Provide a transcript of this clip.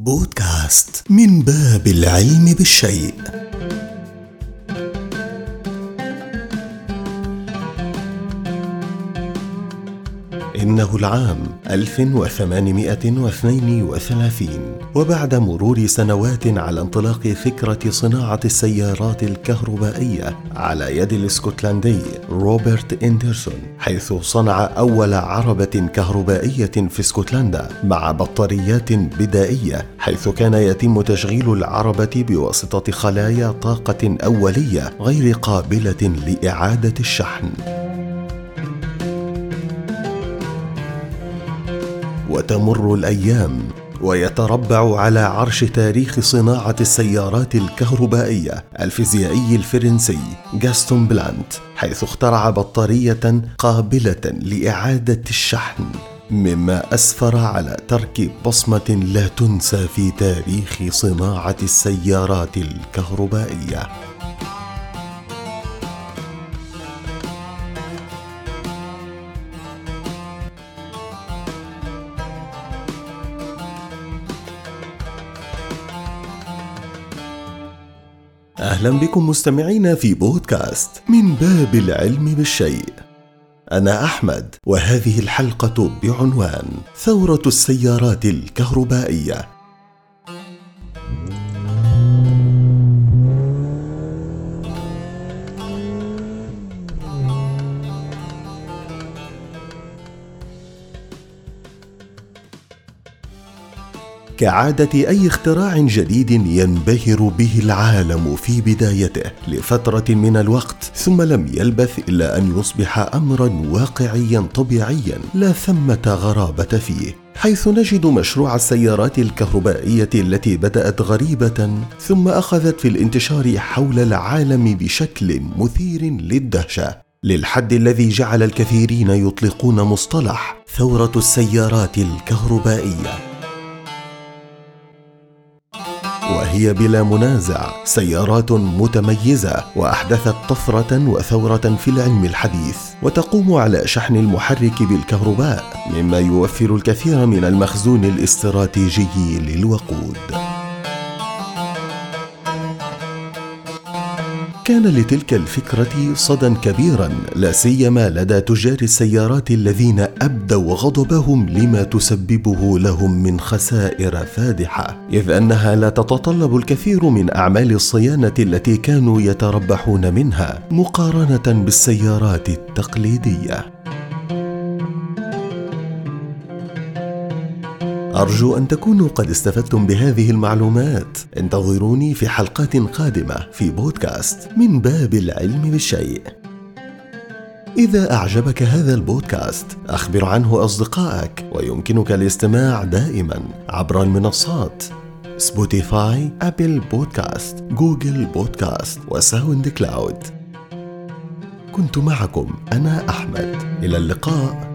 بودكاست من باب العلم بالشيء. إنه العام 1832 وبعد مرور سنوات على انطلاق فكرة صناعة السيارات الكهربائية على يد الإسكتلندي روبرت إندرسون حيث صنع أول عربة كهربائية في إسكتلندا مع بطاريات بدائية حيث كان يتم تشغيل العربة بواسطة خلايا طاقة أولية غير قابلة لإعادة الشحن. وتمر الأيام ويتربع على عرش تاريخ صناعة السيارات الكهربائية الفيزيائي الفرنسي جاستون بلانت حيث اخترع بطارية قابلة لإعادة الشحن مما أسفر على ترك بصمة لا تنسى في تاريخ صناعة السيارات الكهربائية. أهلا بكم مستمعينا في بودكاست من باب العلم بالشيء. أنا أحمد وهذه الحلقة بعنوان ثورة السيارات الكهربائية. كعادة أي اختراع جديد ينبهر به العالم في بدايته لفترة من الوقت ثم لم يلبث إلا أن يصبح امرا واقعيا طبيعيا لا ثمة غرابة فيه حيث نجد مشروع السيارات الكهربائية التي بدأت غريبة ثم أخذت في الانتشار حول العالم بشكل مثير للدهشة. للحد الذي جعل الكثيرين يطلقون مصطلح ثورة السيارات الكهربائية. وهي بلا منازع. سيارات متميزة وأحدثت طفرة وثورة في العلم الحديث. وتقوم على شحن المحرك بالكهرباء مما يوفر الكثير من المخزون الاستراتيجي للوقود. كان لتلك الفكرة صدى كبيرا لا سيما لدى تجار السيارات الذين أبدوا غضبهم لما تسببه لهم من خسائر فادحة. إذ أنها لا تتطلب الكثير من أعمال الصيانة التي كانوا يتربحون منها مقارنة بالسيارات التقليدية. أرجو أن تكونوا قد استفدتم بهذه المعلومات. انتظروني في حلقات قادمة في بودكاست من باب العلم بالشيء. إذا أعجبك هذا البودكاست أخبر عنه أصدقائك ويمكنك الاستماع دائما عبر المنصات Spotify، Apple Podcast، Google Podcast و SoundCloud كنت معكم أنا أحمد. إلى اللقاء.